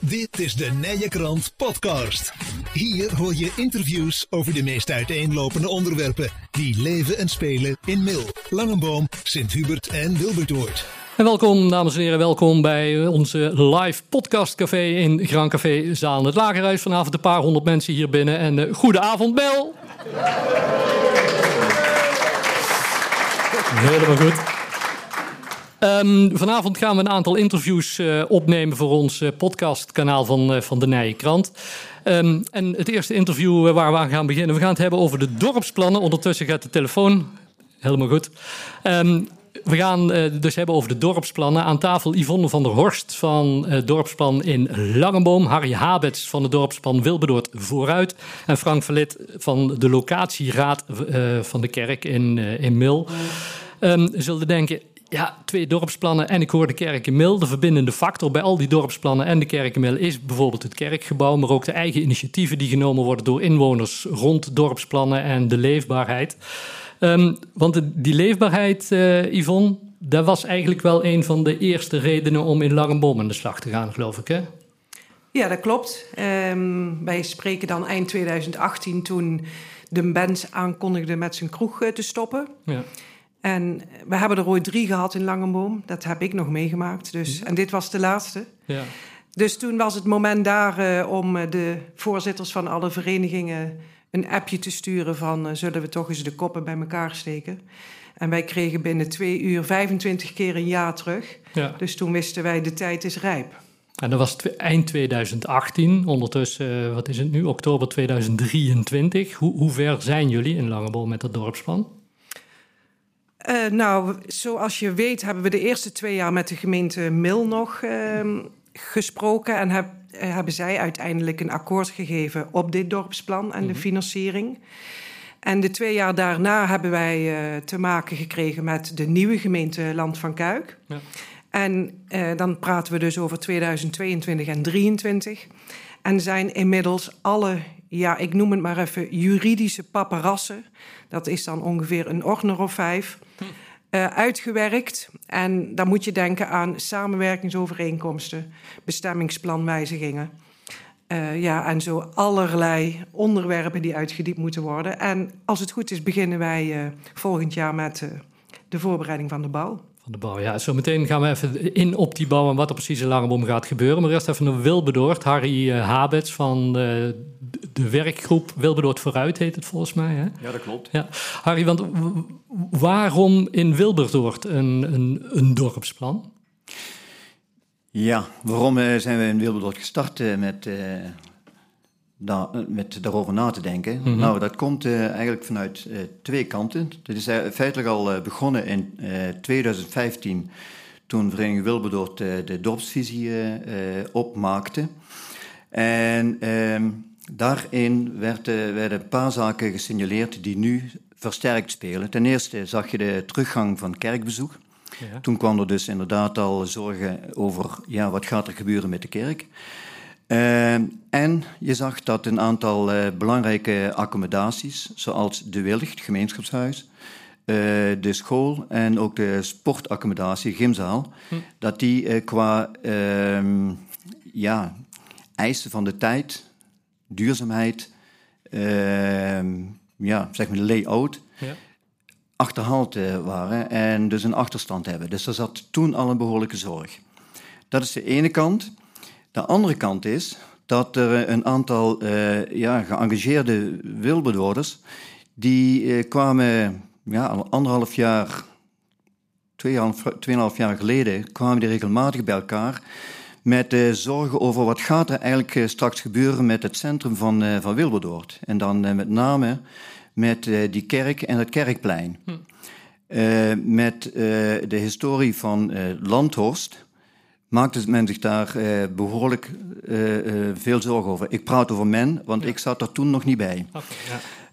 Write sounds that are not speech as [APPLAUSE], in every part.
Dit is de Nije Krant Podcast. Hier hoor je interviews over de meest uiteenlopende onderwerpen die leven en spelen in Mil, Langenboom, Sint-Hubert en Wilbertoort. En welkom, dames en heren, welkom bij onze live podcastcafé in Grand Café Zaal het Lagerhuis. Vanavond een paar honderd mensen hier binnen en uh, goede avond, Bel. Helemaal goed. Um, vanavond gaan we een aantal interviews uh, opnemen voor ons uh, podcastkanaal van, uh, van de Nijenkrant. Um, en het eerste interview waar we aan gaan beginnen, we gaan het hebben over de dorpsplannen. Ondertussen gaat de telefoon. Helemaal goed. Um, we gaan het dus hebben over de dorpsplannen. Aan tafel Yvonne van der Horst van het dorpsplan in Langenboom. Harry Habets van het dorpsplan Wilberdoord vooruit. En Frank Verlit van de locatieraad van de kerk in, in Mil. Um, zullen denken, ja, twee dorpsplannen en ik hoor de Kerkenmil. De verbindende factor bij al die dorpsplannen en de Kerkenmil is bijvoorbeeld het kerkgebouw, maar ook de eigen initiatieven die genomen worden door inwoners rond dorpsplannen en de leefbaarheid. Um, want die leefbaarheid, uh, Yvonne, dat was eigenlijk wel een van de eerste redenen om in Langenboom aan de slag te gaan, geloof ik, hè? Ja, dat klopt. Um, wij spreken dan eind 2018 toen de band aankondigde met zijn kroeg uh, te stoppen. Ja. En we hebben er ooit drie gehad in Langenboom. Dat heb ik nog meegemaakt. Dus, en dit was de laatste. Ja. Dus toen was het moment daar uh, om eh, de voorzitters van alle verenigingen een appje te sturen van uh, zullen we toch eens de koppen bij elkaar steken. En wij kregen binnen twee uur 25 keer een ja terug. Ja. Dus toen wisten wij de tijd is rijp. En dat was eind 2018. Ondertussen, wat is het nu, oktober 2023. Hoe, hoe ver zijn jullie in Langeboom met dat dorpsplan? Uh, nou, zoals je weet hebben we de eerste twee jaar met de gemeente Mil nog uh, gesproken. En heb, uh, hebben zij uiteindelijk een akkoord gegeven op dit dorpsplan en de mhm. financiering. En de twee jaar daarna hebben wij eh, te maken gekregen met de nieuwe gemeente Land van Kuik. Ja. En dan praten we dus over 2022 en 2023. En zijn inmiddels alle, ja, ik noem het maar even, juridische paparassen. Dat is dan ongeveer een ordner of vijf uh, uitgewerkt. En dan moet je denken aan samenwerkingsovereenkomsten, bestemmingsplanwijzigingen. Uh, ja, en zo allerlei onderwerpen die uitgediept moeten worden. En als het goed is, beginnen wij uh, volgend jaar met de voorbereiding van de bouw de bouw. Ja, zo meteen gaan we even in op die bouw en wat er precies in Langebom gaat gebeuren. Maar eerst even een Wilbedoord. Harry uh, Habets van de, de werkgroep Wilbedoord Vooruit heet het volgens mij. Hè? Ja, dat klopt. Ja. Harry, want waarom in Wilberdoord een, een, een dorpsplan? Ja, waarom eh, zijn we in Wilberdoord gestart uh, met daar, eh, met daarover na te denken. Mhm. Nou, dat komt uh, eigenlijk vanuit uh, twee kanten. Dit is feitelijk al begonnen in 2015, toen Vereniging Wilberdoord de dorpsvisie opmaakte. En ehm, daarin werd, werden een paar zaken gesignaleerd die nu versterkt spelen. Ten eerste zag je de teruggang van kerkbezoek. Ja. Toen kwam er dus inderdaad al zorgen over ja, wat gaat er gebeuren met de kerk. Uh, en je zag dat een aantal uh, belangrijke accommodaties, zoals de Willig, het gemeenschapshuis, uh, de school en ook de sportaccommodatie, gymzaal, hm. dat die qua ehm, ja, eisen van de tijd, duurzaamheid, ehm, ja, zeg maar de layout, ja. achterhaald waren en dus een achterstand hebben. Dus er zat toen al een behoorlijke zorg. Dat is de ene kant. De andere kant is dat er een aantal uh, ja, geëngageerde wilbedorders, die uh, kwamen ja, al anderhalf jaar, tweeënhalf, tweeënhalf jaar geleden, kwamen die regelmatig bij elkaar met uh, zorgen over wat gaat er eigenlijk straks gebeuren met het centrum van, van Wilberdoord. En dan met name met die kerk en het kerkplein. Hm. met de historie van Landhorst maakte men zich daar uh, behoorlijk uh, uh, veel zorgen over. Ik praat over men, want ja. ik zat er toen nog niet bij. Okay,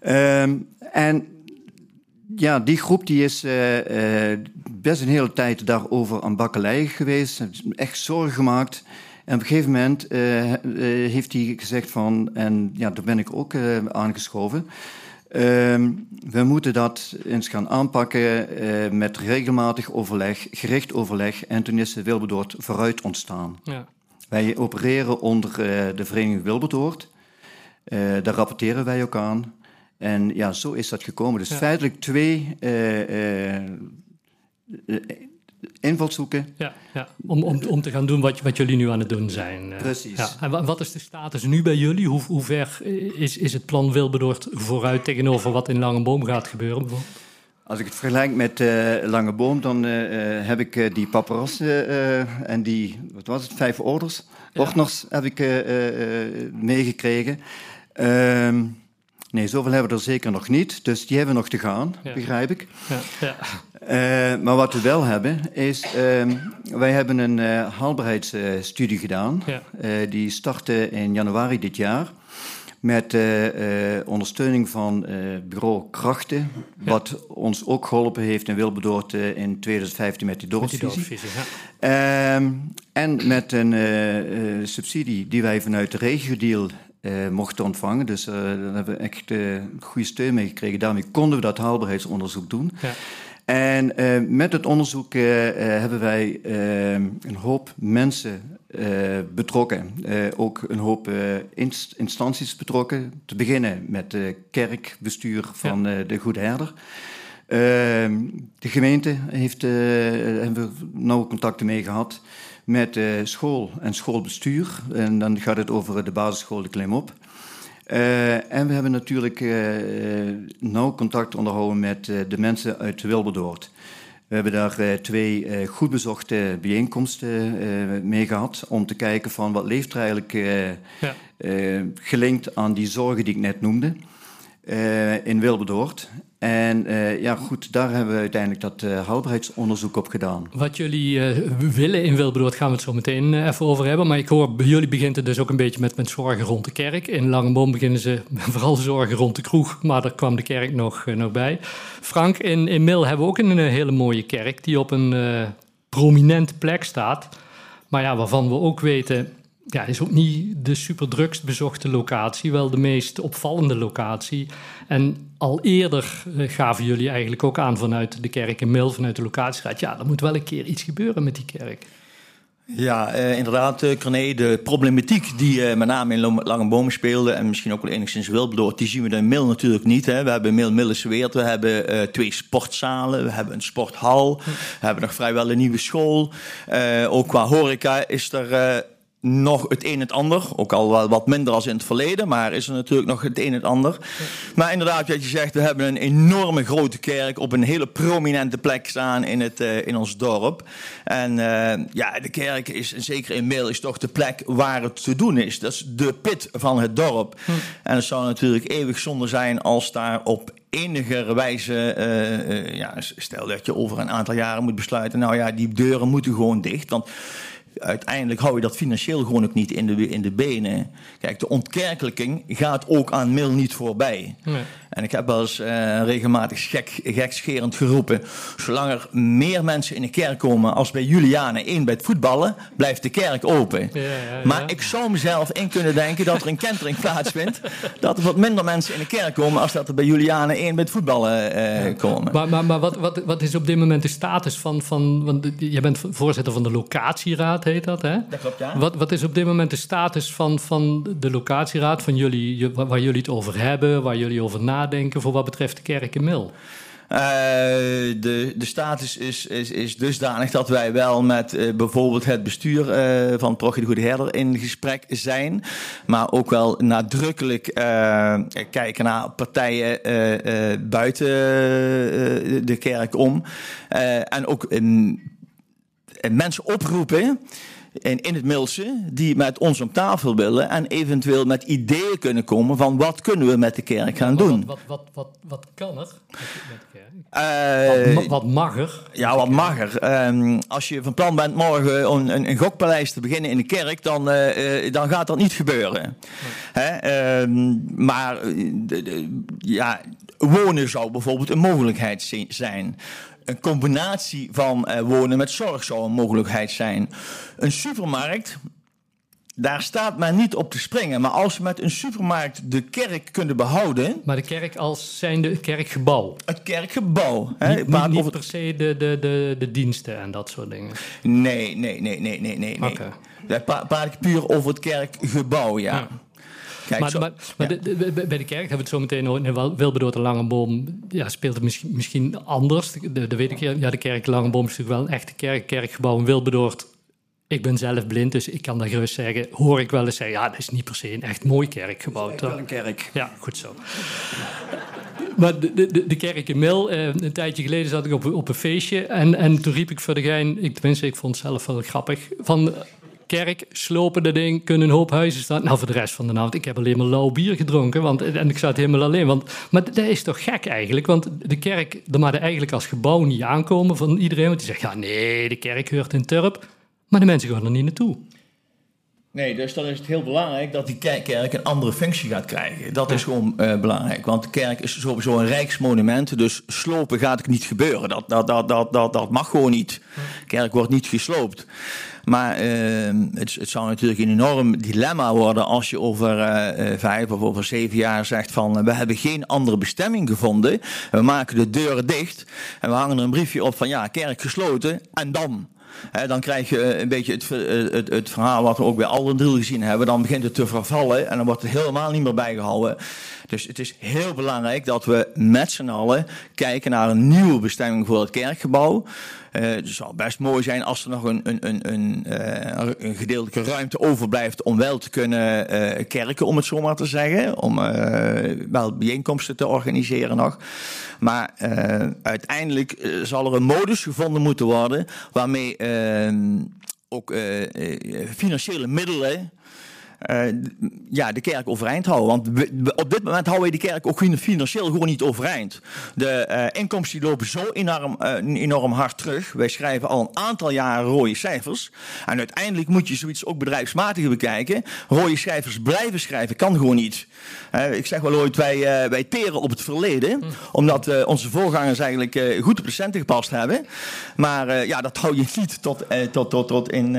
ja. Um, en ja, die groep die is best een hele tijd daarover aan bakkelei geweest. Echt zorgen gemaakt. En op een gegeven moment heeft hij gezegd van... en ja, daar ben ik ook aangeschoven... Uh, we moeten dat eens gaan aanpakken uh, met regelmatig overleg, gericht overleg. En toen is de Wilberdoord vooruit ontstaan. Ja. wij opereren onder de Vereniging Wilbertoord. daar rapporteren wij ook aan. En ja, zo is dat gekomen. Dus feitelijk twee invalshoeken. Ja, ja. Om, om, om te gaan doen wat, wat jullie nu aan het doen zijn. Precies. Ja. En wat is de status nu bij jullie? Hoe, hoe ver is, is het plan Wilberdoord vooruit tegenover wat in Langeboom gaat gebeuren? Als ik het vergelijk met uh, Langeboom, dan uh, heb ik die paparazzen en die, wat was het, vijf orders, ja. ordners heb ik meegekregen. Ehm, nee, zoveel hebben we er zeker nog niet, dus die hebben we nog te gaan, begrijp ik. Ja. Uh, maar wat we wel hebben, is uh, wij hebben een uh, haalbaarheidsstudie gedaan. Ja. die startte in januari dit jaar. Met ondersteuning van bureau Krachten. Ja. Wat ons ook geholpen heeft in Wilberdoord in 2015 met die dorpsvisie. Ja. Ehm, en met een subsidie die wij vanuit de regio uh, mochten ontvangen. Dus uh, daar hebben we echt uh, goede steun mee gekregen. Daarmee konden we dat haalbaarheidsonderzoek doen. Ja. En uh, met het onderzoek uh, hebben wij een hoop mensen betrokken. ook een hoop inst instanties betrokken. Te beginnen met de kerkbestuur van de Goede Herder. Ehm, de gemeente heeft, hebben we nauwe contacten mee gehad met school en schoolbestuur. En dan gaat het over de basisschool de Klimop. Uh, en we hebben natuurlijk uh, nauw contact onderhouden met uh, de mensen uit Wilberdoord. We hebben daar twee goed bezochte bijeenkomsten mee gehad om te kijken van wat leeft er eigenlijk ja. gelinkt aan die zorgen die ik net noemde in Wilberdoord. En uh, ja, goed, daar hebben we uiteindelijk dat uh, houdbaarheidsonderzoek op gedaan. Wat jullie willen in Wilbrood gaan we het zo meteen even over hebben. Maar ik hoor, bij jullie begint het dus ook een beetje met, met zorgen rond de kerk. In Langeboom beginnen ze [LAUGHS] vooral zorgen rond de kroeg, maar daar kwam de kerk nog, nog bij. Frank, in, in Mil hebben we ook een, hele mooie kerk die op een prominente plek staat. Maar ja, waarvan we ook weten, ja, is ook niet de super bezochte locatie, wel de meest opvallende locatie. En al eerder eh, gaven jullie eigenlijk ook aan vanuit de kerk in Mil, vanuit de locatieraad, ja, er moet wel een keer iets gebeuren met die kerk. Ja, uh, inderdaad, Corné, de problematiek die uh, met name in Lange Bomen speelde en misschien ook wel enigszins Wilberdoord, die zien we in Mil natuurlijk niet. Hè. We hebben Mil Millesweert, we hebben twee sportzalen, we hebben een sporthal, we hebben nog vrijwel een nieuwe school. ook qua horeca is er nog het een en het ander. Ook al wel wat minder als in het verleden, maar is er natuurlijk nog het een en het ander. Maar inderdaad, wat je zegt, we hebben een enorme grote kerk op een hele prominente plek staan in, het, uh, in ons dorp. En uh, ja, de kerk is, zeker in Meel, is toch de plek waar het te doen is. Dat is de pit van het dorp. Hm. En het zou natuurlijk eeuwig zonde zijn als daar op enige wijze, uh, ja, stel dat je over een aantal jaren moet besluiten, nou ja, die deuren moeten gewoon dicht. Want uiteindelijk hou je dat financieel gewoon ook niet in de, in de benen. Kijk, de ontkerkelijking gaat ook aan Mil niet voorbij. Nee. En ik heb wel eens uh, regelmatig gek, gekscherend geroepen. Zolang er meer mensen in de kerk komen als bij Juliane één bij het voetballen, blijft de kerk open. Ja, ja, maar ik zou mezelf in kunnen denken dat er een kentering [LAUGHS] plaatsvindt. dat er wat minder mensen in de kerk komen als dat er bij Juliane één bij het voetballen uh, komen. Maar, maar, maar wat, wat, wat is op dit moment de status van. van want je bent voorzitter van de locatieraad, heet dat, hè? Dat klopt, ja. Wat, wat is op dit moment de status van, van de locatieraad, van jullie, waar jullie het over hebben, waar jullie over nadenken? voor wat betreft de kerk in Mil? Uh, de, de status is, is, is dusdanig dat wij wel met uh, bijvoorbeeld het bestuur uh, van Prochie de Goede Herder in gesprek zijn. Maar ook wel nadrukkelijk kijken naar partijen buiten de kerk om. en ook mensen oproepen in, in het Milse die met ons om tafel willen en eventueel met ideeën kunnen komen van wat kunnen we met de kerk gaan doen. Wat, wat, wat, wat, kan er met de kerk? Uh, wat, wat, mag er? Ja, wat mag er? Um, als je van plan bent morgen een, een, een, gokpaleis te beginnen in de kerk, dan, uh, dan gaat dat niet gebeuren. Hè? Um, maar de, de, ja, wonen zou bijvoorbeeld een mogelijkheid zijn een combinatie van uh, wonen met zorg zou een mogelijkheid zijn. Een supermarkt daar staat men niet op te springen. Maar als we met een supermarkt de kerk kunnen behouden. Maar de kerk als zijnde kerkgebouw. Het kerkgebouw. Hè? Niet, praat niet over- per se de, de, de, de diensten en dat soort dingen. Nee, nee, nee, nee, nee, nee. nee. Oké. Daar pra- praat ik puur over het kerkgebouw, ja. Ja. Kijk, maar zo- maar, maar ja. de- de- bij de kerk hebben we het zo meteen over. In Wil- Wilberdoord en Langenboom ja, speelt het misschien, misschien anders. De, de, weet ik, ja, de kerk Langenboom is natuurlijk wel een echte kerk. Kerkgebouw in Wilberdoord. Ik ben zelf blind, dus ik kan daar gerust zeggen. Hoor ik wel eens zeggen, ja, dat is niet per se een echt mooi kerkgebouw. Echt wel een kerk. Ja, goed zo. [LAUGHS] Maar de, de, de kerk in Mil, eh, een tijdje geleden zat ik op, op een feestje. En, en toen riep ik voor de gein, ik, tenminste, ik vond het zelf wel grappig. Van kerk, slopen dat ding, kunnen een hoop huizen staan. Nou, voor de rest van de avond, ik heb alleen maar lauw bier gedronken. Want, en ik zat helemaal alleen. Want, maar dat is toch gek eigenlijk? Want de kerk, daar mag eigenlijk als gebouw niet aankomen van iedereen. Want die zegt, ja nee, de kerk hoort in Turp. Maar de mensen gaan er niet naartoe. Nee, dus dan is het heel belangrijk dat die kerk, een andere functie gaat krijgen. Dat is gewoon eh, belangrijk. Want de kerk is sowieso een rijksmonument. Dus slopen gaat niet gebeuren. Dat, dat, dat, dat, dat, dat mag gewoon niet. De kerk wordt niet gesloopt. Maar eh, het, het zou natuurlijk een enorm dilemma worden als je over eh, eh, vijf of over zeven jaar zegt van eh, we hebben geen andere bestemming gevonden. We maken de deuren dicht en we hangen er een briefje op van ja, kerk gesloten en dan. Dan krijg je een beetje het, het, het verhaal wat we ook bij Alderdriel gezien hebben. Dan begint het te vervallen en dan wordt het helemaal niet meer bijgehouden. Dus het is heel belangrijk dat we met z'n allen kijken naar een nieuwe bestemming voor het kerkgebouw. Eh, het zou best mooi zijn als er nog een, een, een, een, eh, een gedeeltelijke ruimte overblijft om wel te kunnen eh, kerken, om het zo maar te zeggen. Om wel bijeenkomsten te organiseren nog. Maar uiteindelijk zal er een modus gevonden moeten worden waarmee eh, ook financiële middelen ja, de kerk overeind houden. Want op dit moment houden we de kerk ook financieel gewoon niet overeind. De eh, inkomsten lopen zo enorm, eh, enorm hard terug. Wij schrijven al een aantal jaren rode cijfers. En uiteindelijk moet je zoiets ook bedrijfsmatig bekijken. Rode cijfers blijven schrijven kan gewoon niet. Eh, ik zeg wel ooit, wij, eh, wij teren op het verleden. Omdat eh, onze voorgangers eigenlijk eh, goed op de centen gepast hebben. Maar eh, ja, dat hou je niet tot, eh, tot, tot, tot in...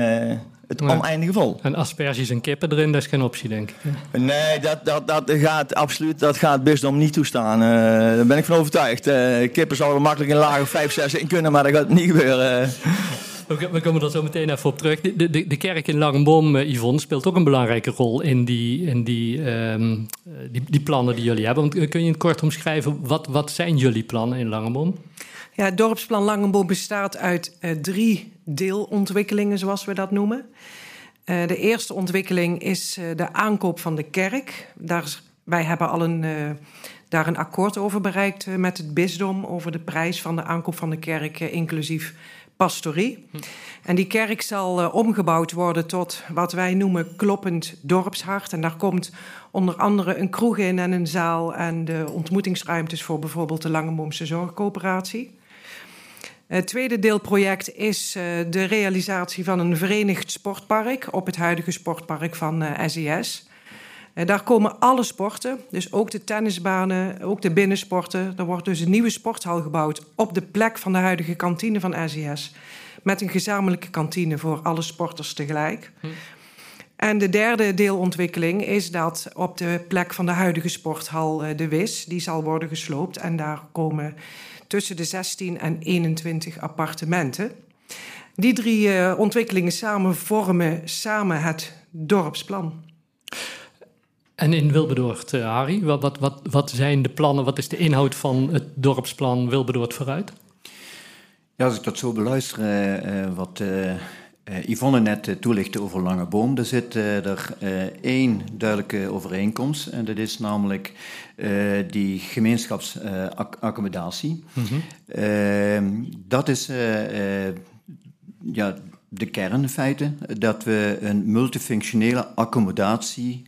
het Nee. oneindige vol. En asperges en kippen erin, dat is geen optie, denk ik. Nee, dat, dat, dat gaat absoluut, dat gaat bisdom niet toestaan. Eh, daar ben ik van overtuigd. Eh, kippen er makkelijk in lager 5, 6 in kunnen, maar dat gaat niet gebeuren. We, we komen er zo meteen even op terug. De, de, de kerk in Langenboom, eh, Yvonne, speelt ook een belangrijke rol in die, in die, ehm, eh, die, die plannen die jullie hebben. Want kun je in het kort omschrijven, wat, wat zijn jullie plannen in Langenboom? Ja, het dorpsplan Langenboom bestaat uit eh, drie deelontwikkelingen, zoals we dat noemen. Eh, de eerste ontwikkeling is eh, de aankoop van de kerk. Daar wij hebben al een, daar een akkoord over bereikt met het bisdom over de prijs van de aankoop van de kerk, inclusief pastorie. En die kerk zal omgebouwd worden tot wat wij noemen kloppend dorpshart. En daar komt onder andere een kroeg in en een zaal en de ontmoetingsruimtes voor bijvoorbeeld de Langeboomse Zorgcoöperatie. Het tweede deelproject is eh, de realisatie van een verenigd sportpark op het huidige sportpark van eh, SES. Eh, daar komen alle sporten, dus ook de tennisbanen, ook de binnensporten. Er wordt dus een nieuwe sporthal gebouwd op de plek van de huidige kantine van SES. Met een gezamenlijke kantine voor alle sporters tegelijk. En de derde deelontwikkeling is dat op de plek van de huidige sporthal de WIS, die zal worden gesloopt. En daar komen tussen de 16 en 21 appartementen. Die drie eh, ontwikkelingen samen vormen samen het dorpsplan. En in Wilberdoord, eh, Harry, wat, wat, wat, wat zijn de plannen? Wat is de inhoud van het dorpsplan Wilberdoord vooruit? Ja, als ik dat zo beluister, eh, wat Yvonne net eh, toelichtte over Lange Boom, er zit eh, er eh, één duidelijke overeenkomst. En dat is namelijk eh, die gemeenschapsaccommodatie. Ehm, dat is eh, eh, ja, de kern in feite, dat we een multifunctionele accommodatie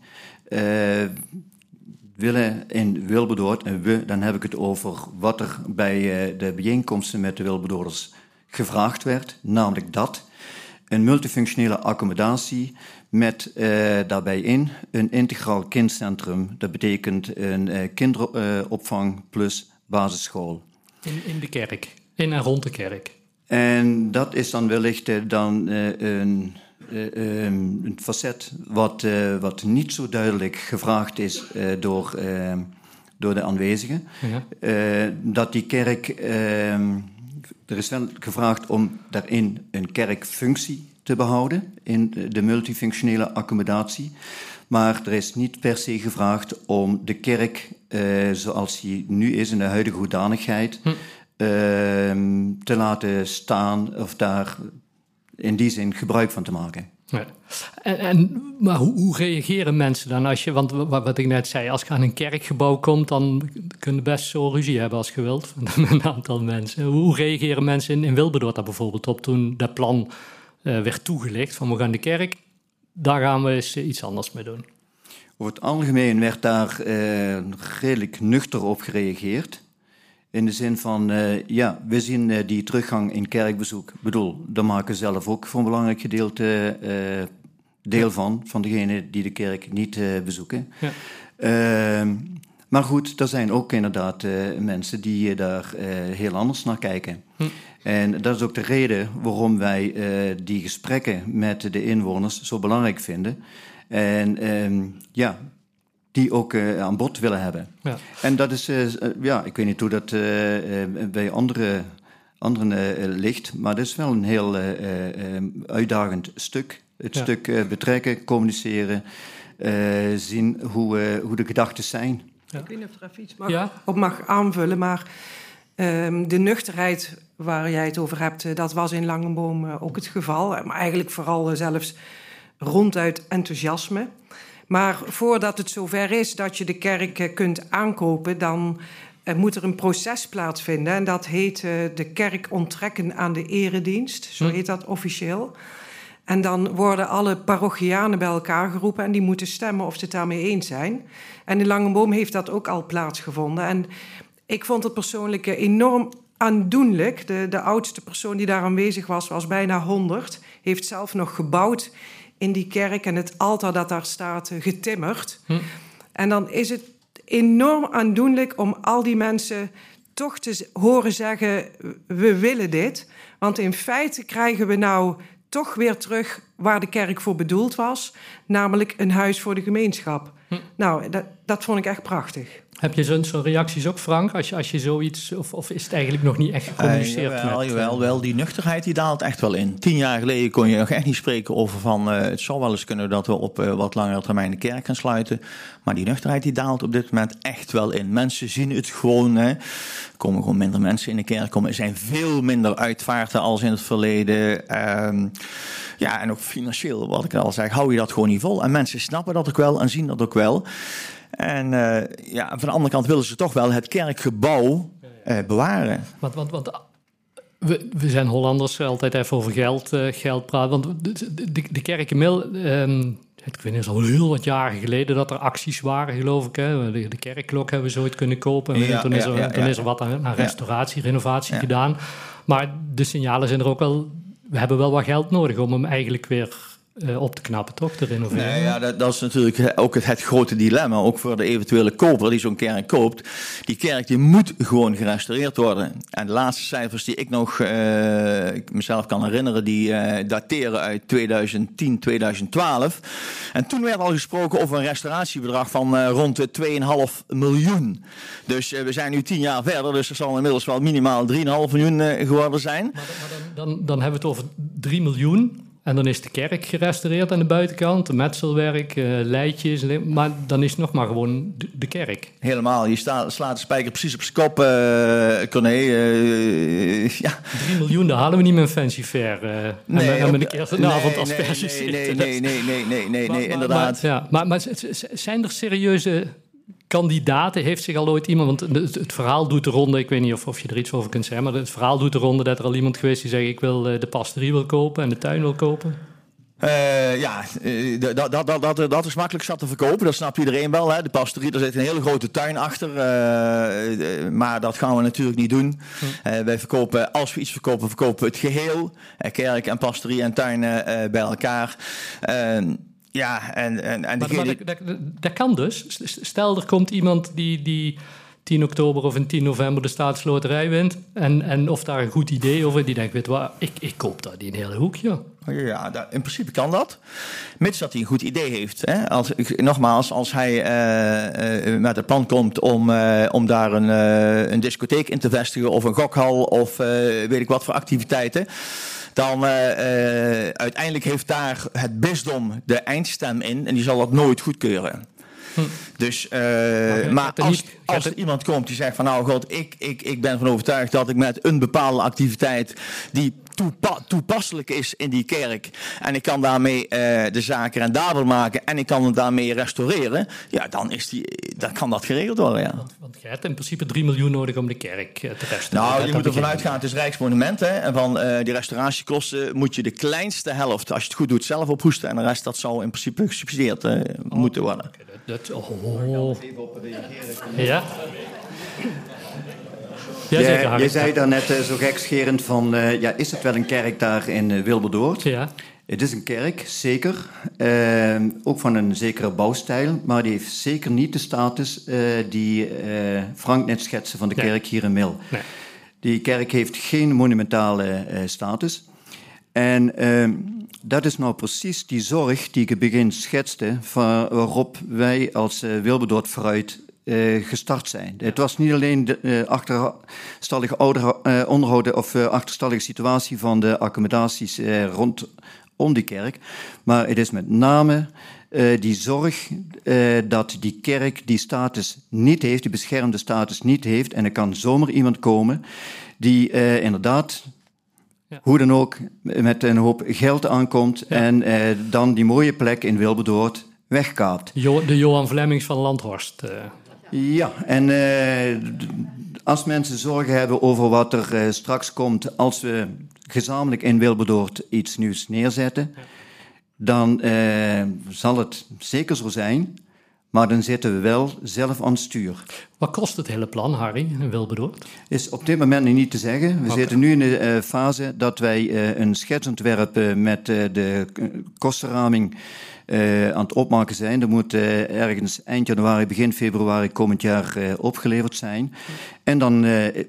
eh, willen in Wilberdoord, en we, dan heb ik het over wat er bij eh, de bijeenkomsten met de Wilberdoorders gevraagd werd, namelijk dat. Een multifunctionele accommodatie met eh, daarbij in een integraal kindcentrum. Dat betekent een eh, kinderopvang plus basisschool. In, in de kerk, in en rond de kerk. En dat is dan wellicht eh, dan een uh, een facet wat, uh, wat niet zo duidelijk gevraagd is door, ehm, door de aanwezigen. Ja. dat die kerk, ehm, er is wel gevraagd om daarin een kerkfunctie te behouden in de multifunctionele accommodatie. Maar er is niet per se gevraagd om de kerk zoals die nu is in de huidige hoedanigheid hm. te laten staan of daar in die zin gebruik van te maken. En, en, maar hoe, reageren mensen dan als je, want wat, ik net zei, als je aan een kerkgebouw komt, dan kun je best zo ruzie hebben als je wilt, met [LAUGHS] een aantal mensen. Hoe reageren mensen in, in daar bijvoorbeeld op toen dat plan uh, werd toegelicht van we gaan de kerk, daar gaan we eens iets anders mee doen? Over het algemeen werd daar uh, redelijk nuchter op gereageerd. In de zin van, uh, ja, we zien uh, die teruggang in kerkbezoek. Ik bedoel, daar maken we zelf ook voor een belangrijk gedeelte uh, deel van, van degenen die de kerk niet bezoeken. Ja. Ehm, maar goed, er zijn ook inderdaad mensen die daar heel anders naar kijken. Hm. En dat is ook de reden waarom wij die gesprekken met de inwoners zo belangrijk vinden. En uh, ja, die ook uh, aan bod willen hebben. Ja. En dat is, uh, ja, ik weet niet hoe dat uh, bij andere, anderen ligt, maar dat is wel een heel uitdagend stuk. Het ja. stuk betrekken, communiceren, zien hoe, hoe de gedachten zijn. Ja. Ik weet niet of er even iets mag, op mag aanvullen, maar um, de nuchterheid waar jij het over hebt, dat was in Langenboom ook het geval. Maar eigenlijk vooral zelfs ronduit enthousiasme. Maar voordat het zover is dat je de kerk eh, kunt aankopen, dan uh, moet er een proces plaatsvinden. En dat heet uh, de kerk onttrekken aan de eredienst. Zo hm. heet dat officieel. En dan worden alle parochianen bij elkaar geroepen en die moeten stemmen of ze het daarmee eens zijn. En in Langenboom heeft dat ook al plaatsgevonden. En ik vond het persoonlijk enorm aandoenlijk. De, de oudste persoon die daar aanwezig was, was bijna 100. Heeft zelf nog gebouwd in die kerk en het altaar dat daar staat eh, getimmerd. Hm. En dan is het enorm aandoenlijk om al die mensen toch te horen zeggen: we willen dit. Want in feite krijgen we nou toch weer terug waar de kerk voor bedoeld was, namelijk een huis voor de gemeenschap. Hm. Nou, dat, dat vond ik echt prachtig. Heb je zo'n zo reacties ook, Frank, als je, als je zoiets... Of, of is het eigenlijk nog niet echt gecommuniceerd? Uh, jawel, met, jawel, wel. Die nuchterheid die daalt echt wel in. Tien jaar geleden kon je nog echt niet spreken over van... Uh, het zou wel eens kunnen dat we op uh, wat langere termijn de kerk gaan sluiten. Maar die nuchterheid die daalt op dit moment echt wel in. Mensen zien het gewoon. Hè. Er komen gewoon minder mensen in de kerk. Er zijn veel minder uitvaarten als in het verleden. Ehm, ja, en ook financieel, wat ik al zeg, hou je dat gewoon niet vol. En mensen snappen dat ook wel en zien dat ook wel. En uh, ja, van de andere kant willen ze toch wel het kerkgebouw uh, bewaren. Want, want, want we, we, zijn Hollanders altijd even over geld, uh, geld praten. Want de, de, de kerk um, ik weet niet, al heel wat jaren geleden dat er acties waren, geloof ik. Hè. De, de kerkklok hebben we zo ooit kunnen kopen. En ja, toen, is er, ja, toen is er wat aan, aan restauratie, renovatie gedaan. Maar de signalen zijn er ook wel... We hebben wel wat geld nodig om hem eigenlijk weer uh, op te knappen, toch? Te renoveren. Nee, ja, dat, dat, is natuurlijk ook het, het, grote dilemma. Ook voor de eventuele koper die zo'n kerk koopt. Die kerk die moet gewoon gerestaureerd worden. En de laatste cijfers die ik nog uh, mezelf kan herinneren, die uh, dateren uit 2010, 2012. En toen werd al gesproken over een restauratiebedrag van rond 2,5 miljoen. Dus we zijn nu 10 jaar verder, dus er zal inmiddels wel minimaal 3,5 miljoen geworden zijn. Maar, maar dan, dan, dan hebben we het over 3 miljoen. En dan is de kerk gerestaureerd aan de buitenkant, metselwerk, uh, leidjes. Maar dan is het nog maar gewoon de, kerk. Helemaal. Je slaat de spijker precies op zijn kop, uh, Corné. Uh, [LAUGHS] ja. 3 miljoen, daar halen we niet met een fancy fair. nee, en, en met een kerstavond als nee, nee, nee, nee, nee, nee, nee, nee, nee, inderdaad. Maar, ja, maar, maar zijn er serieuze kandidaten heeft zich al ooit iemand, want het, verhaal doet de ronde, ik weet niet of, of je er iets over kunt zeggen, maar het verhaal doet de ronde dat er al iemand geweest die zegt ik wil eh, de pastorie wil kopen en de tuin wil kopen. Uh, ja, dat, dat, dat, dat, dat is makkelijk zat te verkopen, dat snapt iedereen wel. Hè? De pastorie, daar zit een hele grote tuin achter. Uh, maar dat gaan we natuurlijk niet doen. Hm. wij verkopen, als we iets verkopen, verkopen we het geheel. kerk en pastorie en tuin bij elkaar. Ja, en, en, en maar, maar dat, dat, kan dus. Stel, er komt iemand die, die 10 oktober of in 10 november de staatsloterij wint. En, en of daar een goed idee over die denkt, weet wat, ik, ik koop daar die een hele hoekje. Ja, dat, in principe kan dat. Mits dat hij een goed idee heeft. Hè? Als, nogmaals, als hij uh, uh, met het plan komt om, uh, om daar een, een discotheek in te vestigen... of een gokhal of weet ik wat voor activiteiten... dan uiteindelijk heeft daar het bisdom de eindstem in... en die zal dat nooit goedkeuren. Hm. Dus, maar, maar als, als er iemand komt die zegt van nou god, ik, ik, ik ben van overtuigd dat ik met een bepaalde activiteit die toepasselijk is in die kerk. En ik kan daarmee uh, de zaken rendabel maken en ik kan het daarmee restaureren. Ja, dan, is die, dan kan dat geregeld worden. Ja. Want, want je hebt in principe 3 miljoen nodig om de kerk eh, te restaureren. Nou, je moet ervan uitgaan, het is Rijksmonument. Hè, en van uh, die restauratiekosten moet je de kleinste helft, als je het goed doet, zelf ophoesten. En de rest, dat zou in principe gesubsidieerd oh, moeten worden. Okay, dat, dat, oh. Ja? Je, zei daarnet uh, zo gekscherend van, uh, ja, is het wel een kerk daar in uh, Wilberdoord? Ja. Het is een kerk, zeker. Ehm, ook van een zekere bouwstijl, maar die heeft zeker niet de status die Frank net schetste van de kerk hier in Mil. Nee. Die kerk heeft geen monumentale status. En ehm, dat is nou precies die zorg die ik in het begin schetste, waarop wij als Wilberdoord vooruit uh, gestart zijn. Het was niet alleen de uh, achterstallige ouder, uh, onderhouden of achterstallige situatie van de accommodaties rondom die kerk, maar het is met name die zorg dat die kerk die status niet heeft, die beschermde status niet heeft, en er kan zomaar iemand komen die inderdaad ja. hoe dan ook met een hoop geld aankomt ja. en dan die mooie plek in Wilberdoord wegkaapt. Jo de Johan Vlemmings van Landhorst. Ja, en uh, als mensen zorgen hebben over wat er uh, straks komt als we gezamenlijk in Wilberdoord iets nieuws neerzetten, dan uh, zal het zeker zo zijn, maar dan zitten we wel zelf aan het stuur. Wat kost het hele plan, Harry, in Wilberdoord? Is op dit moment nog niet te zeggen. We okay. zitten nu in de fase dat wij een schetsontwerp met de kostenraming uh, aan het opmaken zijn. Dat moet uh, ergens eind januari, begin februari komend jaar uh, opgeleverd zijn. En dan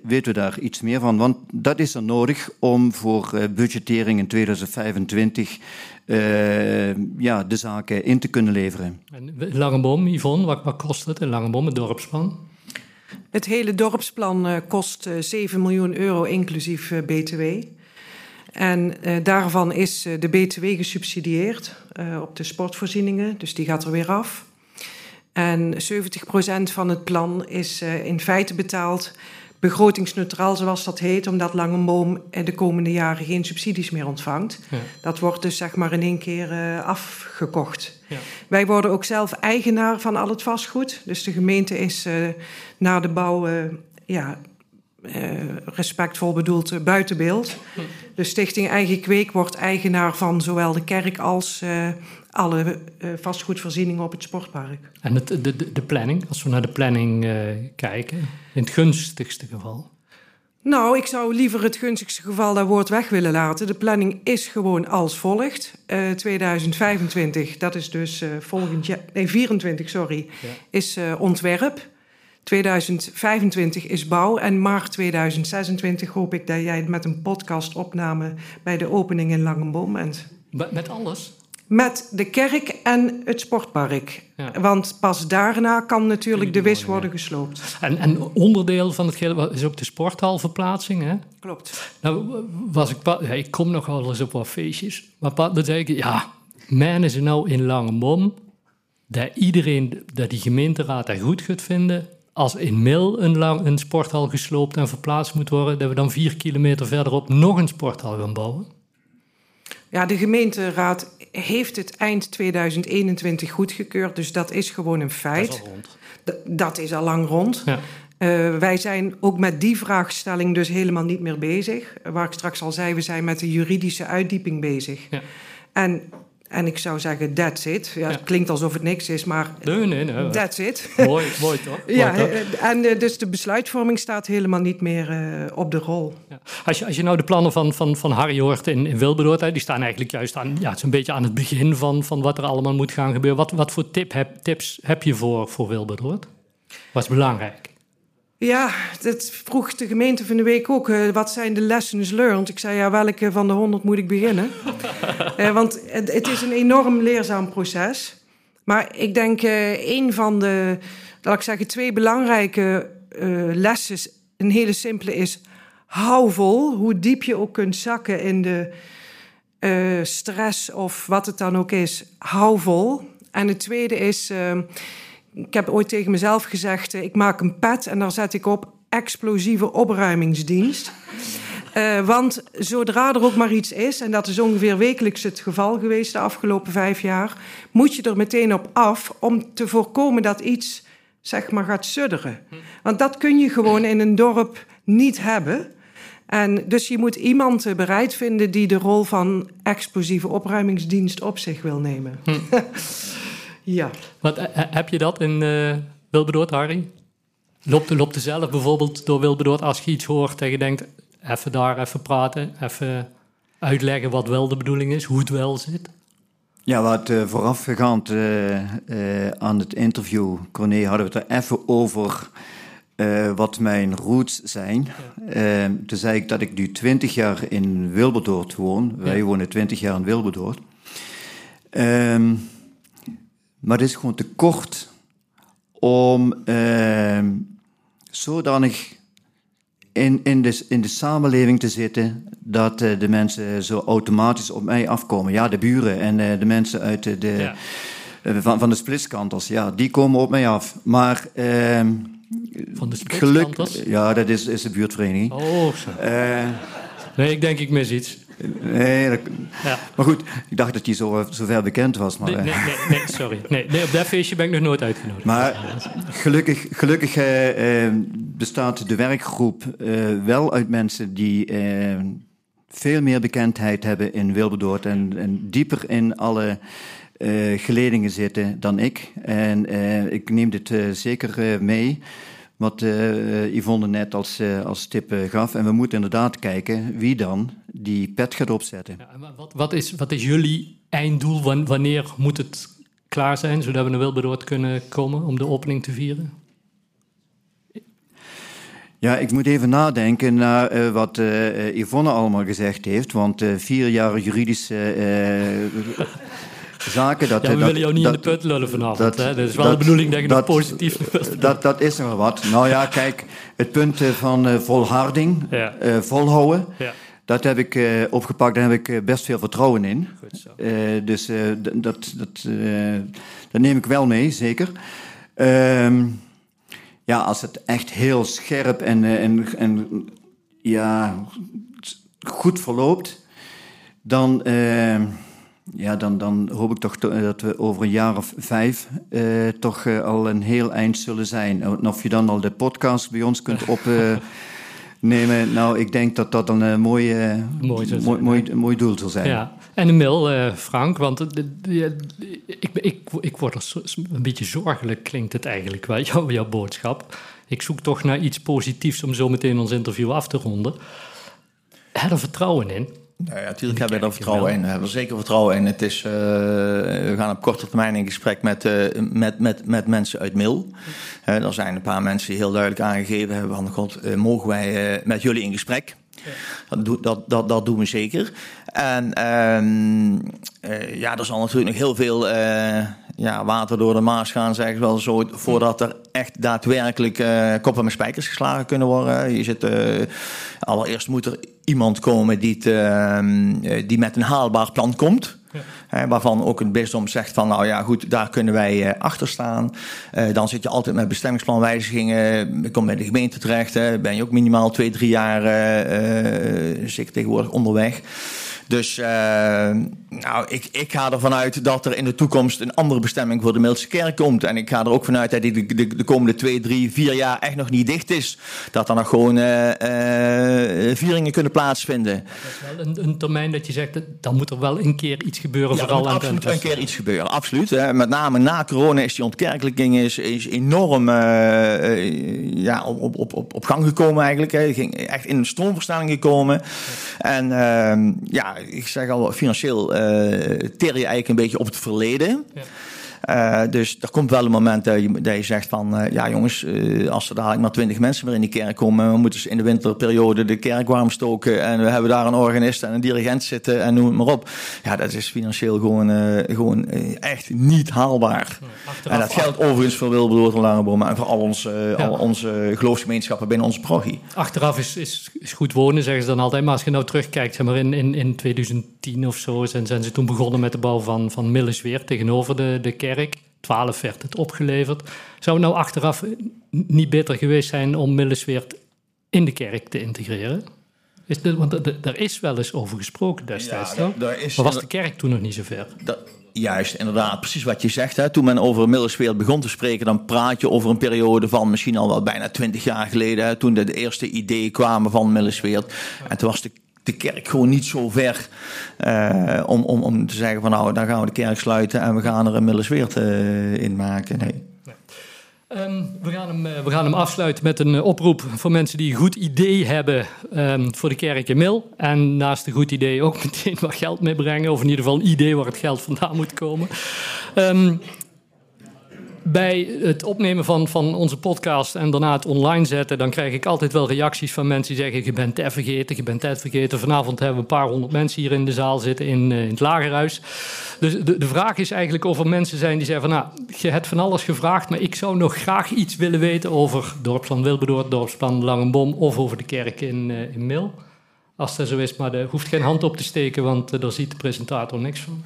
weten we daar iets meer van, want dat is er nodig om voor budgettering in 2025 ja, de zaken in te kunnen leveren. En Langenboom, Yvonne, wat, wat kost het in Langenboom, het dorpsplan? Het hele dorpsplan kost 7 miljoen euro inclusief BTW. En uh, daarvan is uh, de BTW gesubsidieerd uh, op de sportvoorzieningen, dus die gaat er weer af. En 70% van het plan is in feite betaald begrotingsneutraal, zoals dat heet, omdat Langenboom de komende jaren geen subsidies meer ontvangt. Ja. Dat wordt dus zeg maar in één keer afgekocht. Ja. Wij worden ook zelf eigenaar van al het vastgoed. Dus de gemeente is na de bouw ja, uh, respectvol bedoeld uh, buitenbeeld. De Stichting Eigen Kweek wordt eigenaar van zowel de kerk als uh, alle vastgoedvoorzieningen op het sportpark. En het, de, de, de, planning, als we naar de planning kijken, in het gunstigste geval? Nou, ik zou liever het gunstigste geval dat woord weg willen laten. De planning is gewoon als volgt. 2025, dat is dus volgend jaar, nee 24, sorry, ja. is ontwerp. 2025 is bouw en maart 2026 hoop ik dat jij met een podcastopname bij de opening in Langenboom bent. Met alles? Met de kerk en het sportpark. Ja. Want pas daarna kan natuurlijk de wis worden gesloopt. En, en onderdeel van het geheel is ook de sporthalverplaatsing, hè? Klopt. Nou, was ik, ja, ik kom nog wel eens op wat feestjes. Maar dan zei ik, ja, men is er nou in Langenboom... dat iedereen, dat die gemeenteraad dat goed gaat vinden als in Mil een, lang, een sporthal gesloopt en verplaatst moet worden, dat we dan vier kilometer verderop nog een sporthal gaan bouwen? Ja, de gemeenteraad heeft het eind 2021 goedgekeurd, dus dat is gewoon een feit. Dat is al rond. D dat is al lang rond. Ja. Uh, wij zijn ook met die vraagstelling dus helemaal niet meer bezig. Waar ik straks al zei, we zijn met de juridische uitdieping bezig. Ja. En en ik zou zeggen, that's it. Ja, Het klinkt alsof het niks is, maar nee, nee, nee. that's it. [LAUGHS] Mooi, mooi toch? [LAUGHS] ja, en uh, dus de besluitvorming staat helemaal niet meer uh, op de rol. Ja. Als, je, als je nou de plannen van, van, van Harry hoort in, in Wilberdoord, die staan eigenlijk juist aan, ja, het is een beetje aan het begin van, van wat er allemaal moet gaan gebeuren. Wat, wat voor tip heb, tips heb je voor, voor Wilberdoord? Wat is belangrijk? Ja, dat vroeg de gemeente van de week ook. eh, wat zijn de lessons learned? Ik zei, ja, welke van de honderd moet ik beginnen? [LAUGHS] Eh, want het, het is een enorm leerzaam proces. Maar ik denk, eh een van de, laat ik zeggen, twee belangrijke lessen, een hele simpele is, hou vol. Hoe diep je ook kunt zakken in de stress of wat het dan ook is, hou vol. En het tweede is, eh, ik heb ooit tegen mezelf gezegd, eh, ik maak een pet en daar zet ik op explosieve opruimingsdienst. [LAUGHS] Eh, want zodra er ook maar iets is, en dat is ongeveer wekelijks het geval geweest de afgelopen vijf jaar, moet je er meteen op af om te voorkomen dat iets zeg maar gaat sudderen. Want dat kun je gewoon in een dorp niet hebben. En dus je moet iemand bereid vinden die de rol van explosieve opruimingsdienst op zich wil nemen. [LAUGHS] ja. Wat, eh, heb je dat in eh Wilberdoord, Harry? Loopt, loopt er zelf bijvoorbeeld door Wilberdoord als je iets hoort en je denkt... even daar, even praten, even uitleggen wat wel de bedoeling is, hoe het wel zit? Ja, wat uh, voorafgaand uh, uh, aan het interview, Corné, hadden we het er even over uh, wat mijn roots zijn. Ja. Uh, toen zei ik dat ik nu 20 jaar in Wilberdoord woon. Ja. Wij wonen 20 jaar in Wilberdoord. Um, maar het is gewoon te kort om uh, zodanig in, in, de, in de samenleving te zitten dat uh, de mensen zo automatisch op mij afkomen. Ja, de buren en uh, de mensen uit de, de ja. van, van de splitskanters, ja, die komen op mij af. Maar van de geluk, ja, dat is, is de buurtvereniging. Oh, zo. Nee, ik denk ik mis iets. Nee, dat, ja. maar goed, ik dacht dat je zo, zo ver bekend was. Maar, nee, nee, sorry. Nee, nee, op dat feestje ben ik nog nooit uitgenodigd. Maar gelukkig, gelukkig uh, bestaat de werkgroep uh, wel uit mensen die veel meer bekendheid hebben in Wilberdoord en, en dieper in alle geledingen zitten dan ik. En ik neem dit zeker mee, wat Yvonne net als, als tip gaf. En we moeten inderdaad kijken wie dan die pet gaat opzetten. Ja, wat, wat, is, wat is jullie einddoel? Wanneer moet het klaar zijn, zodat we naar Wilberdoord kunnen komen om de opening te vieren? Ja, ik moet even nadenken naar uh, wat uh, Yvonne allemaal gezegd heeft. Want uh, vier jaar juridische zaken. Dat, ja, we dat, willen jou niet dat, in de put lullen vanavond. Dat, hè? dat is wel de bedoeling dat je nog positief [LAUGHS] dat, dat is nog wat. Nou ja, kijk, het punt van uh, volharding, ja. uh, volhouden, ja. dat heb ik uh, opgepakt. Daar heb ik best veel vertrouwen in. dus dat, dat, dat neem ik wel mee, zeker. Ehm, ja, als het echt heel scherp en, en, en ja, goed verloopt, dan ja, dan, dan hoop ik toch dat we over een jaar of vijf uh, toch uh, al een heel eind zullen zijn. En of je dan al de podcast bij ons kunt [LAUGHS] opnemen, uh, nou, ik denk dat dat een uh, mooie, mooi, mooi, mooi, mooi, doel zal zijn. Ja. En een mail, Frank, want ik, ik, ik word er een beetje zorgelijk, klinkt het eigenlijk wel, [LAUGHS] jouw, jouw boodschap. Ik zoek toch naar iets positiefs om zo meteen ons interview af te ronden. Heb er vertrouwen in. Nou ja, natuurlijk hebben we er vertrouwen in. We hebben er zeker vertrouwen in. Het is, uh, we gaan op korte termijn in gesprek met, uh, met, met, met mensen uit Mil. Uh, er zijn een paar mensen die heel duidelijk aangegeven hebben van... God, mogen wij met jullie in gesprek? Ja. Dat, dat, dat, dat doen we zeker. En ja, er zal natuurlijk nog heel veel ja, water door de Maas gaan, zeg ik wel zo, voordat er echt daadwerkelijk uh, koppen met spijkers geslagen kunnen worden. Je zit, uh, allereerst moet er iemand komen die, het, uh, die met een haalbaar plan komt. Ja. Hè, waarvan ook het bisdom zegt van, nou ja, goed, daar kunnen wij achter staan. dan zit je altijd met bestemmingsplanwijzigingen. Je komt bij de gemeente terecht. Hè, ben je ook minimaal twee, drie jaar zeker tegenwoordig onderweg. Dus uh, nou, ik, ik ga ervan uit dat er in de toekomst een andere bestemming voor de Middelste Kerk komt. En ik ga er ook vanuit dat die de, de, de, komende twee, drie, vier jaar echt nog niet dicht is. Dat er nog gewoon uh, uh, vieringen kunnen plaatsvinden. Dat is wel een, een, termijn dat je zegt, dan moet er wel een keer iets gebeuren. Ja, vooral er moet absoluut een keer iets gebeuren, absoluut. Hè. Met name na corona is die ontkerkelijking is, is enorm ja, op, op, op, op gang gekomen eigenlijk. Hè. Ging echt in een stroomversnelling gekomen. En ehm, ja, ik zeg al, financieel uh, ter je eigenlijk een beetje op het verleden. Ja. Uh, dus er komt wel een moment dat je, dat je zegt van... Uh, ja jongens, uh, als er dadelijk maar twintig mensen weer in die kerk komen... we moeten ze in de winterperiode de kerk warm stoken... en we hebben daar een organist en een dirigent zitten en noem het maar op. Ja, dat is financieel gewoon, gewoon echt niet haalbaar. Achteraf, en dat geldt overigens voor Wilberdoord en Langeboom... en voor al onze, ja. al onze geloofsgemeenschappen binnen onze parochie. Achteraf is, is, is, goed wonen, zeggen ze dan altijd. Maar als je nou terugkijkt, zeg maar in, in, in 2010 of zo... zijn, zijn ze toen begonnen met de bouw van, van Millesweer tegenover de, de kerk. 12 werd het opgeleverd. Zou het nou achteraf niet beter geweest zijn om Millesweert in de kerk te integreren? Is dit, want er is wel eens over gesproken destijds, ja, toch? Is, maar was de kerk toen nog niet zo ver? Juist, inderdaad, precies wat je zegt. Hè. Toen men over Millesweert begon te spreken, dan praat je over een periode van misschien al wel bijna twintig jaar geleden. Hè, toen de, de eerste ideeën kwamen van Millesweert. En toen was de de kerk gewoon niet zo ver uh, om, om, om te zeggen van nou, dan gaan we de kerk sluiten en we gaan er een Millesweert uh, in maken. Nee. Um, we, gaan hem, we gaan hem afsluiten met een oproep voor mensen die een goed idee hebben um, voor de kerk in Mil. En naast een goed idee ook [LAUGHS] meteen wat geld meebrengen, of in ieder geval een idee waar het geld vandaan moet komen. Um, bij het opnemen van, van onze podcast en daarna het online zetten, dan krijg ik altijd wel reacties van mensen die zeggen: Je bent het vergeten, je bent het vergeten. Vanavond hebben we een paar honderd mensen hier in de zaal zitten in, uh, in het lagerhuis. Dus de, de vraag is eigenlijk of er mensen zijn die zeggen: van, Nou, je hebt van alles gevraagd, maar ik zou nog graag iets willen weten over dorpsplan Wilberdoord, dorpsplan Langenbom of over de kerk in, uh, in Mil. Als dat zo is, maar er hoeft geen hand op te steken, want uh, daar ziet de presentator niks van.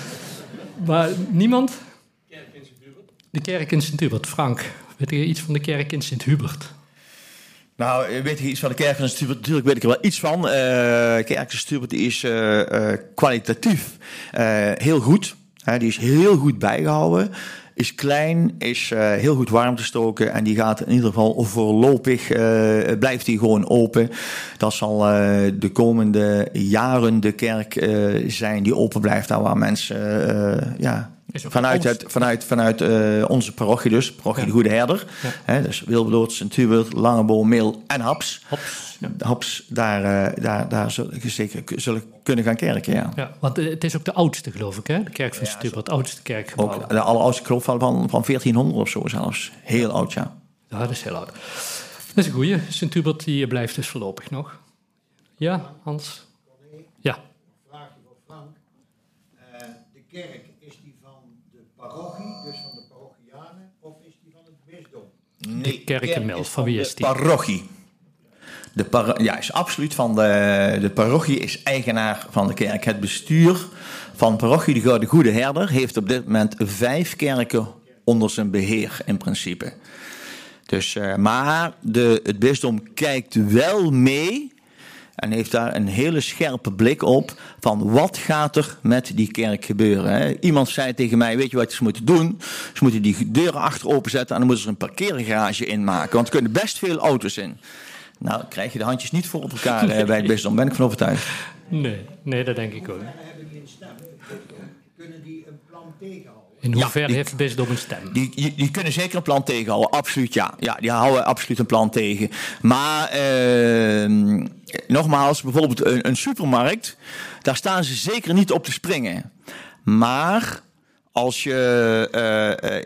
[LAUGHS] maar niemand? De kerk in Sint-Hubert. Frank, weet je iets van de kerk in Sint-Hubert? Nou, weet je iets van de kerk in Sint-Hubert? Natuurlijk weet ik er wel iets van. Uh, kerk in is uh, uh, kwalitatief heel goed. die is heel goed bijgehouden. Is klein, is heel goed warm te stoken. En die gaat in ieder geval voorlopig, blijft die gewoon open. Dat zal de komende jaren de kerk zijn die open blijft. Daar waar mensen ja, Vanuit, het, vanuit, vanuit uh, onze parochie dus, parochie de Goede Herder. Ja. Hè, dus Wilberdoord, Sint-Hubert, Langeboom, Meel en Haps. Haps, ja. Haps daar, uh, daar, daar zullen zeker zullen kunnen gaan kerken, ja. ja. Want het is ook de oudste, geloof ik, hè? De kerk van Sint-Hubert, de oudste kerk. Ook de alleroudste, geloof van, van, van 1400 of zo zelfs. Heel oud, ja. Ja, dat is heel oud. Dat is een goeie. Sint-Hubert die blijft dus voorlopig nog. Ja, Hans? Ja. Vraagje voor Frank. Uh, de kerk parochie, dus van de parochianen, of is die van het bisdom? Nee, de kerkenmeld, van wie is die? Parochie. De par ja, is absoluut van de, de parochie is eigenaar van de kerk. Het bestuur van parochie de Goede Herder heeft op dit moment vijf kerken onder zijn beheer in principe. Dus, uh, maar de, het bisdom kijkt wel mee en heeft daar een hele scherpe blik op van wat gaat er met die kerk gebeuren. Hè? Iemand zei tegen mij, weet je wat ze moeten doen? Ze moeten die deuren achter openzetten en dan moeten ze een parkeergarage in maken. Want er kunnen best veel auto's in. Nou, krijg je de handjes niet voor op elkaar nee. bij het bisdom, ben ik van overtuigd. Nee, nee, dat denk ik ook. Een plan tegenhouden? In hoeverre heeft het bisdom een stem? Die, die, die, kunnen zeker een plan tegenhouden, absoluut ja. Ja, die houden absoluut een plan tegen. Maar uh, nogmaals, bijvoorbeeld een, een, supermarkt, daar staan ze zeker niet op te springen. Maar als je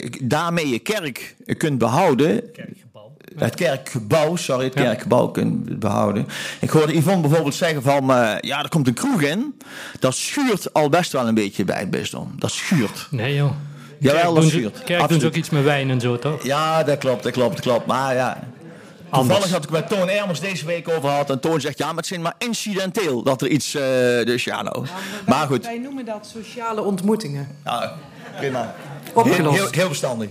uh, daarmee je kerk kunt behouden. Het kerkgebouw, sorry, het kerkgebouw kunt behouden. Ik hoorde Yvonne bijvoorbeeld zeggen van, uh, ja, er komt een kroeg in. Dat schuurt al best wel een beetje bij het bisdom. Dat schuurt. Nee joh. Jawel, dat schuurt. Kerk doen ze ook iets met wijn en zo, toch? Ja, dat klopt, dat klopt, dat klopt. Maar ja, Toevallig had ik met Toon Ermers deze week over gehad. En Toon zegt, ja, maar het is maar incidenteel dat er iets... Uh, dus ja, nou. maar, goed. Wij noemen dat sociale ontmoetingen. Ja, prima. Opgelost. Heel, heel, verstandig.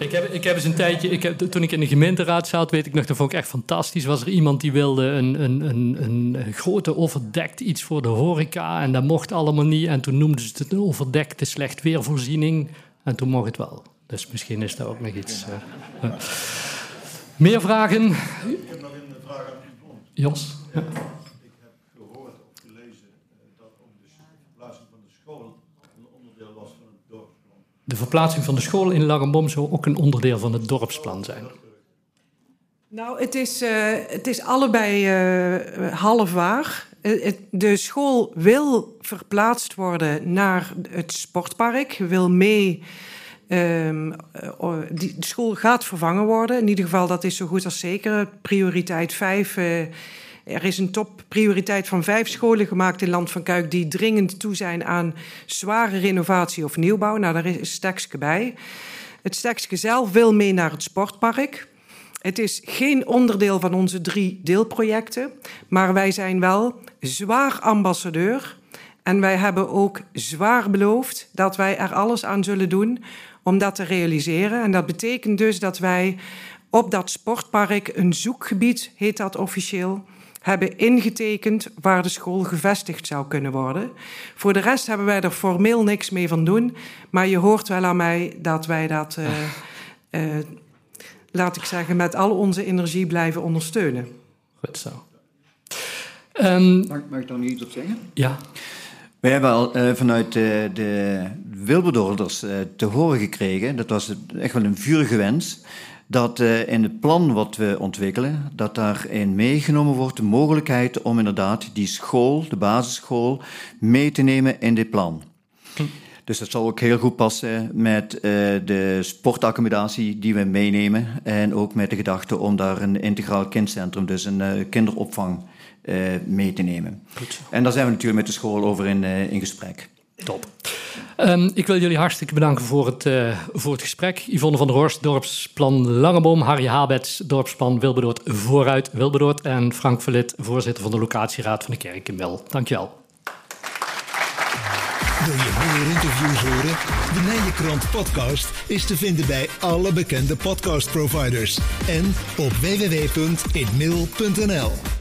Ik heb, ik heb eens een tijdje, ik heb, toen ik in de gemeenteraad zat, weet ik nog, dat vond ik echt fantastisch. Was er iemand die wilde een, een, een, een grote overdekt iets voor de horeca en dat mocht allemaal niet. En toen noemden ze het een overdekte slecht weervoorziening en toen mocht het wel. Dus misschien is dat ook nog iets. Uh, meer vragen? Ik heb nog een vraag aan. Jos? Ja. Ik heb gehoord of gelezen eh, dat ook de verplaatsing van de school een onderdeel was van het dorpsplan. De verplaatsing van de school in Langenbom zou ook een onderdeel van het dorpsplan zijn. Nou, het is, uh, het is allebei uh, half waar. de school wil verplaatst worden naar het sportpark, wil mee eh, die, de school gaat vervangen worden. In ieder geval, dat is zo goed als zeker. Prioriteit 5. Uh, er is een topprioriteit van vijf scholen gemaakt in Land van Kuik... die dringend toe zijn aan zware renovatie of nieuwbouw. Nou, daar is Stekske bij. Het Stekske zelf wil mee naar het sportpark... Het is geen onderdeel van onze drie deelprojecten, maar wij zijn wel zwaar ambassadeur. En wij hebben ook zwaar beloofd dat wij er alles aan zullen doen om dat te realiseren. En dat betekent dus dat wij op dat sportpark een zoekgebied, heet dat officieel, hebben ingetekend waar de school gevestigd zou kunnen worden. Voor de rest hebben wij er formeel niks mee van doen, maar je hoort wel aan mij dat wij dat. Uh, uh, [LAUGHS] laat ik zeggen, met al onze energie blijven ondersteunen. Goed zo. Um, mag, mag, ik daar nu iets op zeggen? Ja. Wij hebben al uh, vanuit de uh, te horen gekregen, dat was echt wel een vurige wens, dat in het plan wat we ontwikkelen, dat daarin meegenomen wordt de mogelijkheid om inderdaad die school, de basisschool, mee te nemen in dit plan. Hm. Dus dat zal ook heel goed passen met uh, de sportaccommodatie die we meenemen. En ook met de gedachte om daar een integraal kindcentrum, dus een uh, kinderopvang, uh, mee te nemen. Goed. En daar zijn we natuurlijk met de school over in, in gesprek. Top. Um, ik wil jullie hartstikke bedanken voor het, uh, voor het gesprek. Yvonne van der Horst, dorpsplan Langeboom. Harry Habets, dorpsplan Wilberdoord vooruit Wilberdoord. En Frank Verlit, voorzitter van de locatieraad van de kerk in Mel. Dankjewel. Wil je meer interviews horen? De Nijenkrant podcast is te vinden bij alle bekende podcastproviders en op www.inmail.nl.